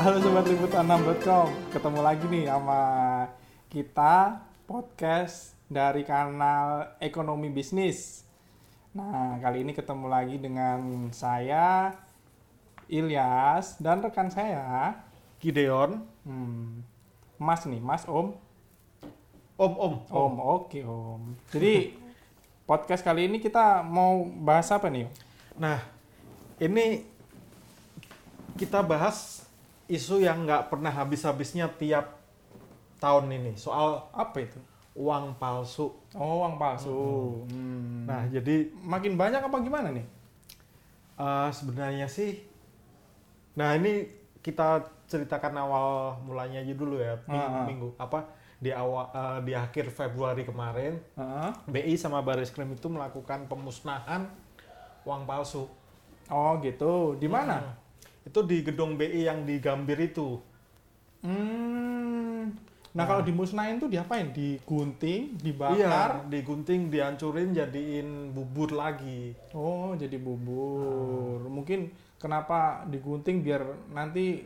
Halo Sobat Liputan6.com Ketemu lagi nih sama kita podcast dari kanal Ekonomi Bisnis. Nah kali ini ketemu lagi dengan saya Ilyas dan rekan saya. Gideon, hmm, Mas nih, Mas Om. Om Om. Om, oke Om. Jadi podcast kali ini kita mau bahas apa nih? Om? Nah, ini kita bahas isu yang nggak pernah habis-habisnya tiap tahun ini soal Apa itu? uang palsu. Oh uang palsu Hmm. Nah, jadi makin banyak apa gimana nih? eh, sebenarnya sih, nah ini kita ceritakan awal mulanya aja dulu ya minggu, Ah, ah. minggu apa di awal eh, di akhir Februari kemarin Heeh. BI sama Baris Krim itu melakukan pemusnahan uang palsu. Oh gitu, di mana? Hmm. Itu di gedung BI yang di Gambir itu. Hmm. Nah, Nah. kalau dimusnahin tuh diapain? Digunting, Iya, dibakar. digunting, dihancurin, jadiin bubur lagi. Oh, jadi bubur. Mungkin kenapa digunting biar nanti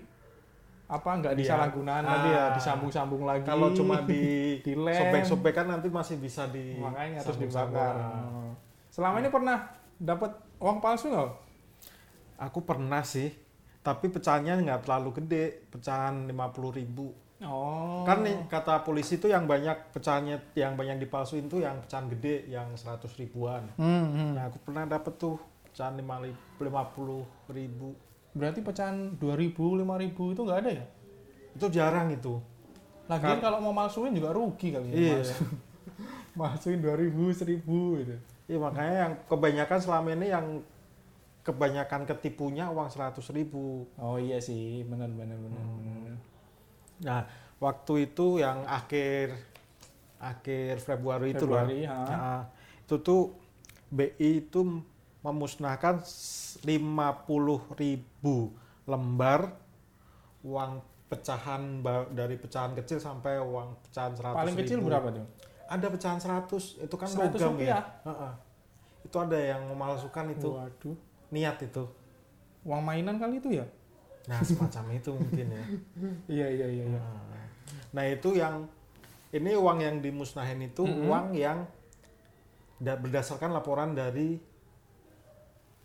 apa nggak Biar- disalahgunakan nanti ya Ah. disambung-sambung lagi. Kalau cuma di Dilem. sobek-sobekan nanti masih bisa di makanya harus dibakar. Selama ini pernah dapat uang palsu nggak? Aku pernah sih, tapi pecahannya nggak terlalu gede, pecahan 50.000 ribu. Oh. Kan nih kata polisi itu yang banyak pecahannya yang banyak dipalsuin tuh yang pecahan gede yang 100 ribuan. Hmm, hmm. Nah, aku pernah dapet tuh pecahan 50 ribu. Berarti pecahan 2000, 5000 itu nggak ada ya? Itu jarang itu. Lagian Kar- kalau mau malsuin juga rugi kali ya. Iya. Malsu. Malsuin 2000, 1000 gitu. Iya makanya yang kebanyakan selama ini yang kebanyakan ketipunya uang 100 ribu. Oh iya sih, benar benar benar. Hmm. Nah waktu itu yang akhir akhir Februari, itu loh. Nah, itu tuh BI itu memusnahkan 50 ribu lembar uang pecahan dari pecahan kecil sampai uang pecahan 100 Paling kecil ribu. berapa tuh? Ada pecahan 100, itu kan 100 logam ya. Heeh. Itu ada yang memalsukan itu Waduh. Niat itu. Uang mainan kali itu ya? Nah, semacam itu mungkin ya. Iya iya iya iya. Nah, itu yang ini uang yang dimusnahin itu Mm-mm. uang yang da- berdasarkan laporan dari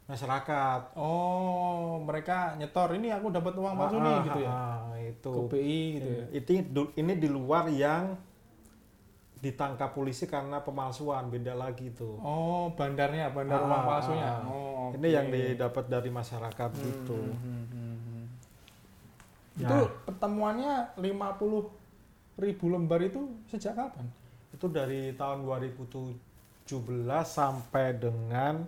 masyarakat. Oh, mereka nyetor ini aku dapat uang palsu nih Ah, gitu ya. ah, itu. Ke BI gitu ya. Itu ini di luar yang ditangkap polisi karena pemalsuan, beda lagi itu. Oh, bandarnya, bandar uang Ah, palsunya. ah. Oh, Ini oke. yang didapat dari masyarakat Hmm, gitu. hmm, hmm, hmm, hmm. Nah. Itu pertemuannya 50 ribu lembar itu sejak kapan? Itu dari tahun 2017 sampai dengan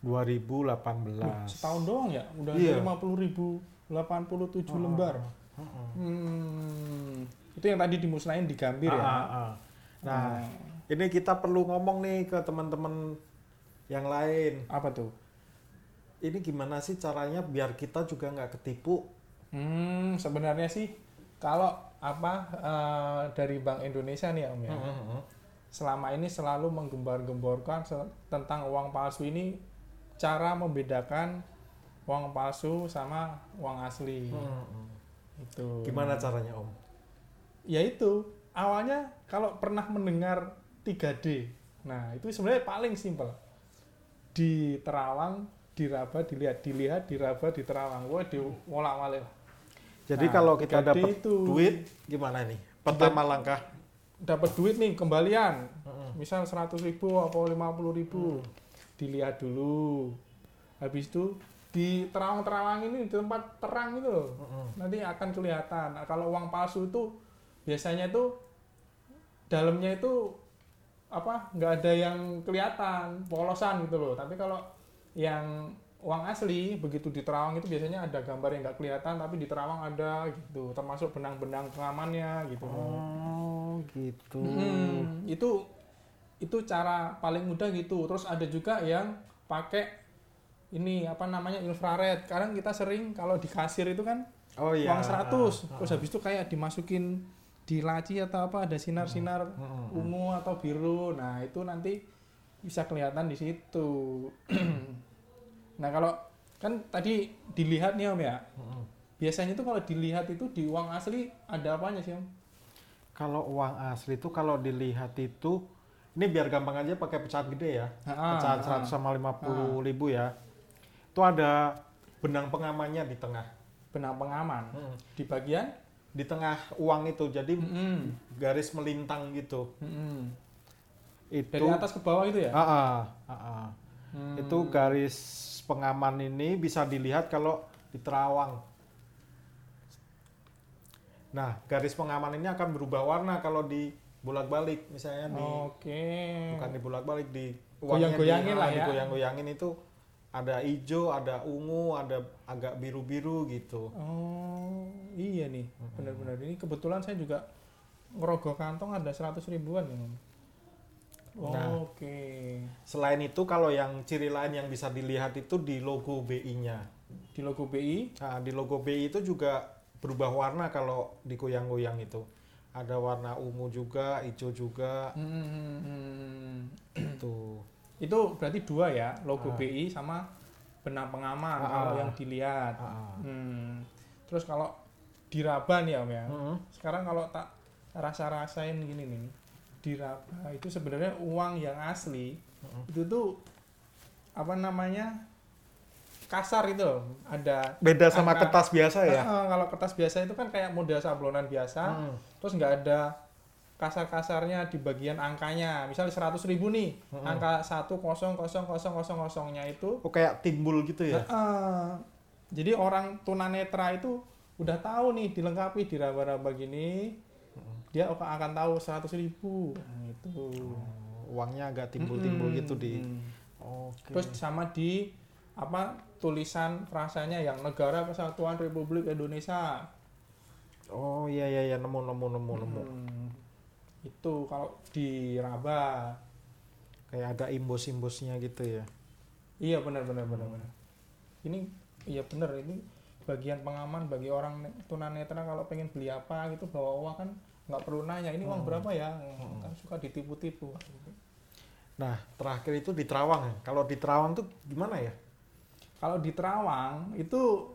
2018. Setahun doang ya? Udah Iya. 50 ribu 87 Ah, lembar. ah, ah. Hmm, itu yang tadi dimusnahin di Gambir ya. Ah, ah, ah. Nah, ini kita perlu ngomong nih ke teman-teman yang lain. apa tuh? Ini gimana sih caranya biar kita juga nggak ketipu? Hmm, sebenarnya sih kalau apa eh, dari Bank Indonesia nih Om ya, Hmm. selama ini selalu menggembar-gemborkan tentang uang palsu ini cara membedakan uang palsu sama uang asli. Hmm. Itu. Gimana caranya Om? Ya itu awalnya kalau pernah mendengar 3D. Nah, itu sebenarnya paling simpel. Di Terawang, diraba, dilihat, dilihat, diraba, di Terawang. Wah, diwolak-walik. Jadi Nah, kalau kita 3D dapat itu. duit gimana nih? Pertama langkah. Dapat duit nih kembalian. Hmm. Misal 100 ribu atau 50 ribu. Dilihat dulu. Habis itu di Terawang-Terawang ini di tempat terang itu loh. Hmm. nanti akan kelihatan. Nah, kalau uang palsu itu biasanya itu dalamnya itu apa nggak ada yang kelihatan polosan gitu loh. Tapi kalau yang uang asli begitu di Terawang itu biasanya ada gambar yang nggak kelihatan tapi di Terawang ada gitu termasuk benang-benang pengamannya gitu. Oh, gitu. Hmm, itu itu cara paling mudah gitu. Terus ada juga yang pakai ini apa namanya infrared. Sekarang kita sering kalau di kasir itu kan Oh iya. uang 100 terus habis itu kayak dimasukin di laci atau apa ada sinar-sinar ungu atau biru nah itu nanti bisa kelihatan di situ nah kalau kan tadi dilihat nih om ya Hmm. biasanya itu kalau dilihat itu di uang asli ada apanya sih om Kalau uang asli itu kalau dilihat itu ini biar gampang aja pakai pecahan gede ya. Ah, pecahan ah. 100 sama 50 ribu ya. Itu ada benang pengamannya di tengah. benang pengaman Mm. di bagian Di tengah uang itu jadi Mm-mm. garis melintang gitu. Mm-mm. Itu dari atas ke bawah itu ya Ah, ah, ah, ah. Hmm. Itu garis pengaman ini bisa dilihat kalau di terawang. Nah, garis pengaman ini akan berubah warna kalau di bolak-balik, misalnya di oke bukan di bolak-balik di Goyang-goyangin di- lah ah, ya. Digoyang-goyangin itu ada hijau, ada ungu, ada agak biru-biru gitu. oh iya nih benar-benar ini kebetulan saya juga ngerogoh kantong ada 100 ribuan Om. Oh, Nah. oke Selain itu kalau yang ciri lain yang bisa dilihat itu di logo BI-nya. di logo BI Nah, di logo BI itu juga berubah warna kalau digoyang-goyang itu. Ada warna ungu juga, hijau juga, Hmm, itu. itu berarti dua ya logo Ah. BI sama benang pengaman Ah, kalau ah. yang dilihat Ah, ah. Hmm. terus kalau diraba nih om ya Mm-mm. sekarang kalau tak rasa-rasain gini nih diraba itu sebenarnya uang yang asli Mm-mm. itu tuh apa namanya kasar itu loh. ada Beda sama Angka- kertas biasa ya? Ah, kalau kertas biasa itu kan kayak model sablonan biasa Mm. terus nggak ada kasar-kasarnya di bagian angkanya misalnya 100 ribu nih Mm-mm. angka 1000000 nya itu Oh kayak timbul gitu ya? Heeh. jadi orang tunanetra itu udah tahu nih dilengkapi di raba-raba gini dia akan tahu 100 ribu Nah, itu Oh, uangnya agak timbul-timbul Mm-mm. gitu di. Mm. Oke. terus sama di apa tulisan frasanya yang negara kesatuan Republik Indonesia Oh iya iya iya nemu nemu nemu nemu. Hmm. itu kalau di raba Kayak ada imbos-imbosnya gitu ya. iya benar benar benar benar ini iya benar ini bagian pengaman bagi orang ne- tunanetra kalau pengen beli apa gitu bawa uang kan nggak perlu nanya ini uang Hmm. berapa ya kan suka ditipu-tipu Nah, terakhir itu di Terawang ya. Kalau di Terawang tuh gimana ya? kalau di Terawang itu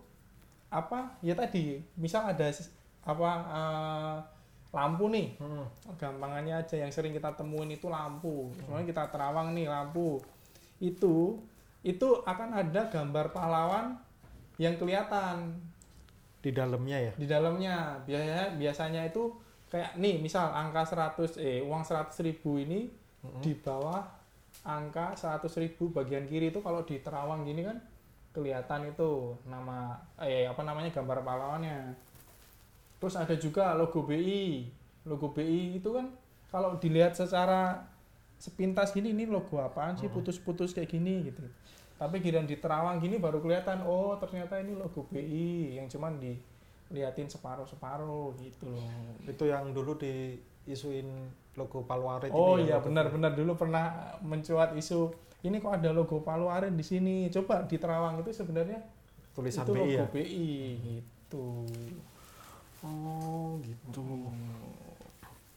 apa ya tadi misal ada apa eh, lampu nih Hmm. gampangannya aja yang sering kita temuin itu lampu soalnya kita terawang nih lampu itu itu akan ada gambar pahlawan yang kelihatan Di dalamnya ya. di dalamnya biasanya biasanya itu kayak nih misal angka 100 eh uang 100 ribu ini Mm-mm. di bawah angka 100 ribu bagian kiri itu kalau di terawang gini kan kelihatan itu nama eh apa namanya gambar pahlawannya. Terus ada juga logo BI logo BI itu kan kalau dilihat secara sepintas gini ini logo apaan sih putus-putus kayak gini gitu. Tapi giliran di terawang gini baru kelihatan oh ternyata ini logo BI yang cuman diliatin separuh-separuh gitu loh Itu yang dulu diisuin logo Paluarit Oh ini ya, iya benar-benar dulu pernah mencuat isu ini kok ada logo Palu Aren di sini. Coba di Terawang itu sebenarnya tulisan itu BI logo ya. BI gitu. Oh, gitu. Hmm.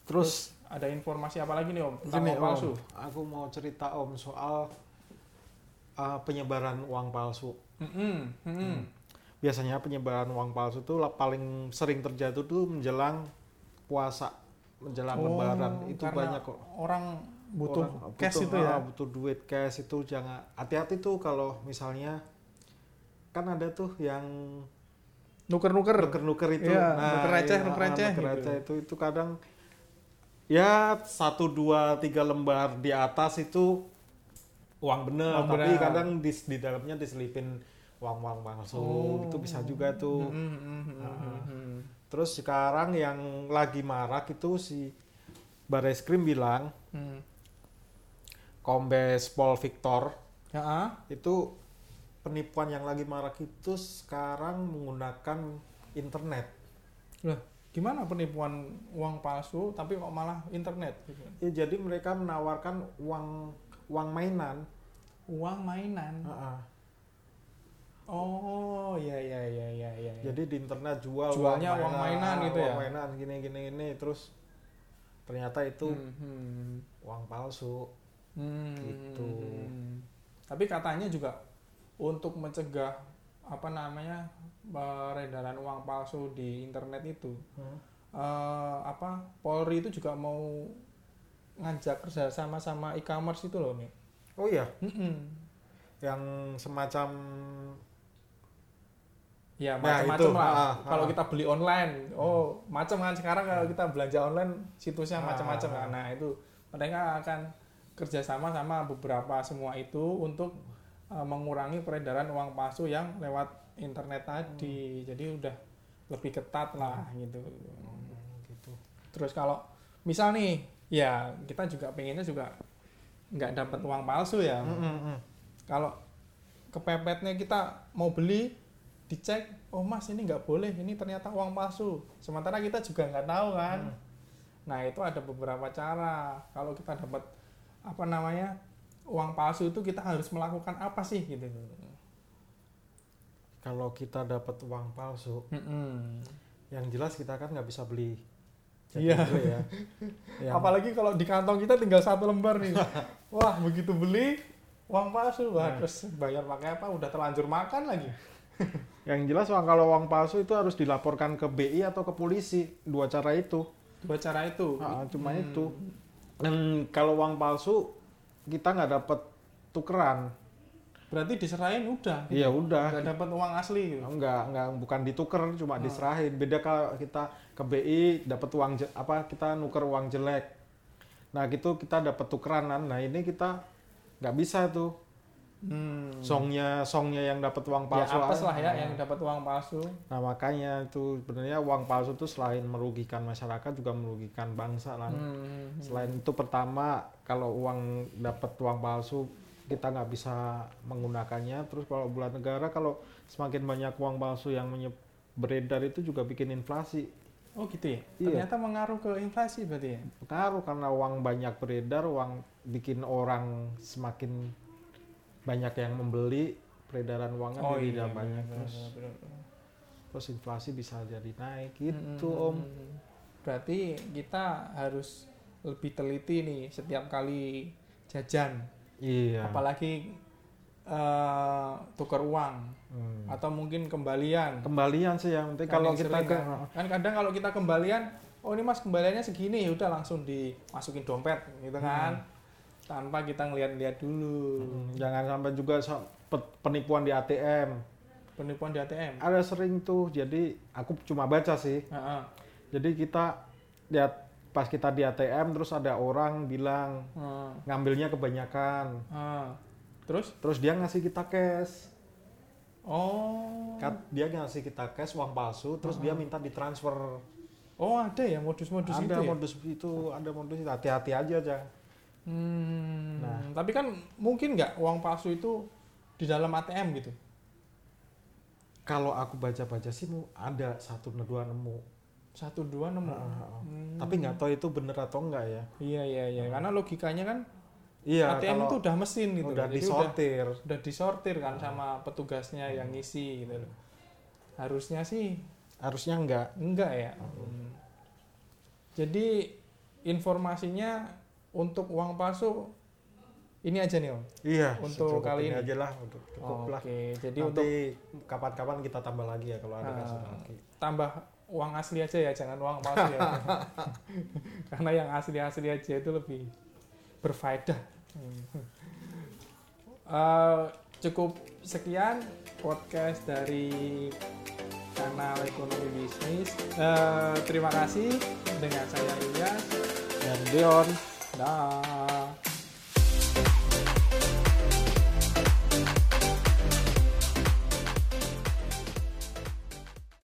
Terus Ada informasi apa lagi nih Om tentang Gini, uang palsu? Om, aku mau cerita Om soal uh, penyebaran uang palsu. Mm-mm, mm-mm. Biasanya penyebaran uang palsu itu paling sering terjadi tuh menjelang puasa, menjelang Oh, lebaran itu banyak kok. Orang butuh Orang cash butuh- itu ya. ah, butuh duit cash itu jangan hati-hati tuh kalau misalnya kan ada tuh yang Nuker-nuker. nuker-nuker itu Iya, nuker receh, iya, nuker ah, receh nuker gitu. itu itu kadang ya satu dua tiga lembar di atas itu uang bener Uang tapi bener. kadang di, di dalamnya diselipin uang-uang palsu Oh. itu bisa juga tuh Mm-mm, mm-mm, Ah. mm-mm. terus sekarang yang lagi marak itu si Bareskrim bilang Mm. Kombes Pol Victor Ya, ah. itu penipuan yang lagi marak itu sekarang menggunakan internet Lah, gimana penipuan uang palsu tapi kok malah internet? gitu? Ya, jadi mereka menawarkan uang uang mainan. Uang mainan. Ah, ah. Oh, iya iya iya iya iya. Jadi di internet jual Jualnya uang mainan gitu uang ya? mainan gini gini gini terus ternyata itu Hmm, hmm. uang palsu. Hmm. Gitu. Tapi katanya juga untuk mencegah apa namanya peredaran uang palsu di internet itu Hmm. eh, apa Polri itu juga mau ngajak kerja sama sama e-commerce itu loh nih Oh iya, Mm-mm. yang semacam ya Nah, macam-macam itu. lah Ah, kalau ah. kita beli online oh macam kan sekarang kalau kita belanja online situsnya Ah. macam-macam kan nah itu mereka akan kerjasama sama beberapa semua itu untuk eh, mengurangi peredaran uang palsu yang lewat internet tadi jadi udah lebih ketat lah gitu gitu. terus kalau misal nih ya kita juga pengennya juga nggak dapat uang palsu ya Mm, mm, mm. kalau kepepetnya kita mau beli dicek oh mas ini nggak boleh ini ternyata uang palsu sementara kita juga nggak tahu kan Hmm. nah itu ada beberapa cara kalau kita dapat apa namanya uang palsu itu kita harus melakukan apa sih gitu Kalau kita dapat uang palsu, Mm-mm. yang jelas kita kan nggak bisa beli. Iya. ya. Yang- apalagi kalau di kantong kita tinggal satu lembar nih wah begitu beli uang palsu wah Nah. terus bayar pakai apa udah terlanjur makan lagi Yang jelas uang kalau uang palsu itu harus dilaporkan ke BI atau ke polisi. Dua cara itu. dua cara itu Ah, cuma Hmm. itu. Dan kalau uang palsu kita nggak dapat tukeran. berarti diserahin udah Iya udah. nggak dapat uang asli gitu. Enggak, enggak bukan dituker cuma Ah. diserahin. Beda kalau kita ke BI dapat uang apa kita nuker uang jelek. Nah, gitu kita dapat tukeranan. Nah, ini kita nggak bisa tuh. Hmm. Songnya songnya yang dapat uang ya palsu. apes lah ya Ah. yang dapat uang palsu Nah, makanya itu sebenarnya uang palsu itu selain merugikan masyarakat juga merugikan bangsa lah. Hmm. Selain itu pertama kalau uang dapat uang palsu kita nggak bisa menggunakannya. Terus kalau bulan negara kalau semakin banyak uang palsu yang beredar itu juga bikin inflasi. oh gitu ya Iya. ternyata mengaruh ke inflasi berarti ya Pengaruh karena uang banyak beredar, uang bikin orang semakin banyak yang membeli, peredaran uangnya oh jadi iya tidak banyak benar, terus benar, benar. terus inflasi bisa jadi naik gitu Hmm. om. berarti kita harus lebih teliti nih setiap kali jajan Iya. apalagi eh, tukar uang Hmm. atau mungkin kembalian Kembalian sih yang penting kalau Yang kita sering ke kan. kan kadang kalau kita kembalian oh ini mas kembaliannya segini ya udah langsung dimasukin dompet gitu kan tanpa kita ngeliat-liat dulu Hmm, jangan sampai juga penipuan di ATM. penipuan di ATM Ada sering tuh, jadi aku cuma baca sih. Heeh. Jadi kita lihat pas kita di ATM terus ada orang bilang Heeh. ngambilnya kebanyakan. Heeh. terus Terus dia ngasih kita cash. oh Dia ngasih kita cash uang palsu, terus dia minta ditransfer. oh ada ya modus-modus itu ada ya? modus itu, ada modus itu. Hati-hati aja aja. Hmm, Nah. tapi kan mungkin nggak uang palsu itu di dalam ATM gitu. Kalau aku baca-baca sih ada satu dua nemu. Satu dua nemu. Ah, Hmm. Tapi nggak tahu itu bener atau enggak ya. Iya iya iya, karena logikanya kan Iya, ATM itu udah mesin gitu. udah disortir. Udah, udah disortir kan sama petugasnya yang ngisi gitu loh. Harusnya sih Harusnya enggak. enggak ya. Hmm. Jadi informasinya untuk uang palsu ini aja nih om. Iya, Untuk kali ini. aja lah untuk cukup lah. Oke, jadi untuk Nanti kapan-kapan kita tambah lagi ya kalau ada Ah. kasus lagi. tambah uang asli aja ya, jangan uang palsu ya. Karena yang asli-asli aja itu lebih berfaedah. Eh, cukup sekian podcast dari kanal ekonomi bisnis. Eh, terima kasih dengan saya Ilyas. Dan Dion Bye.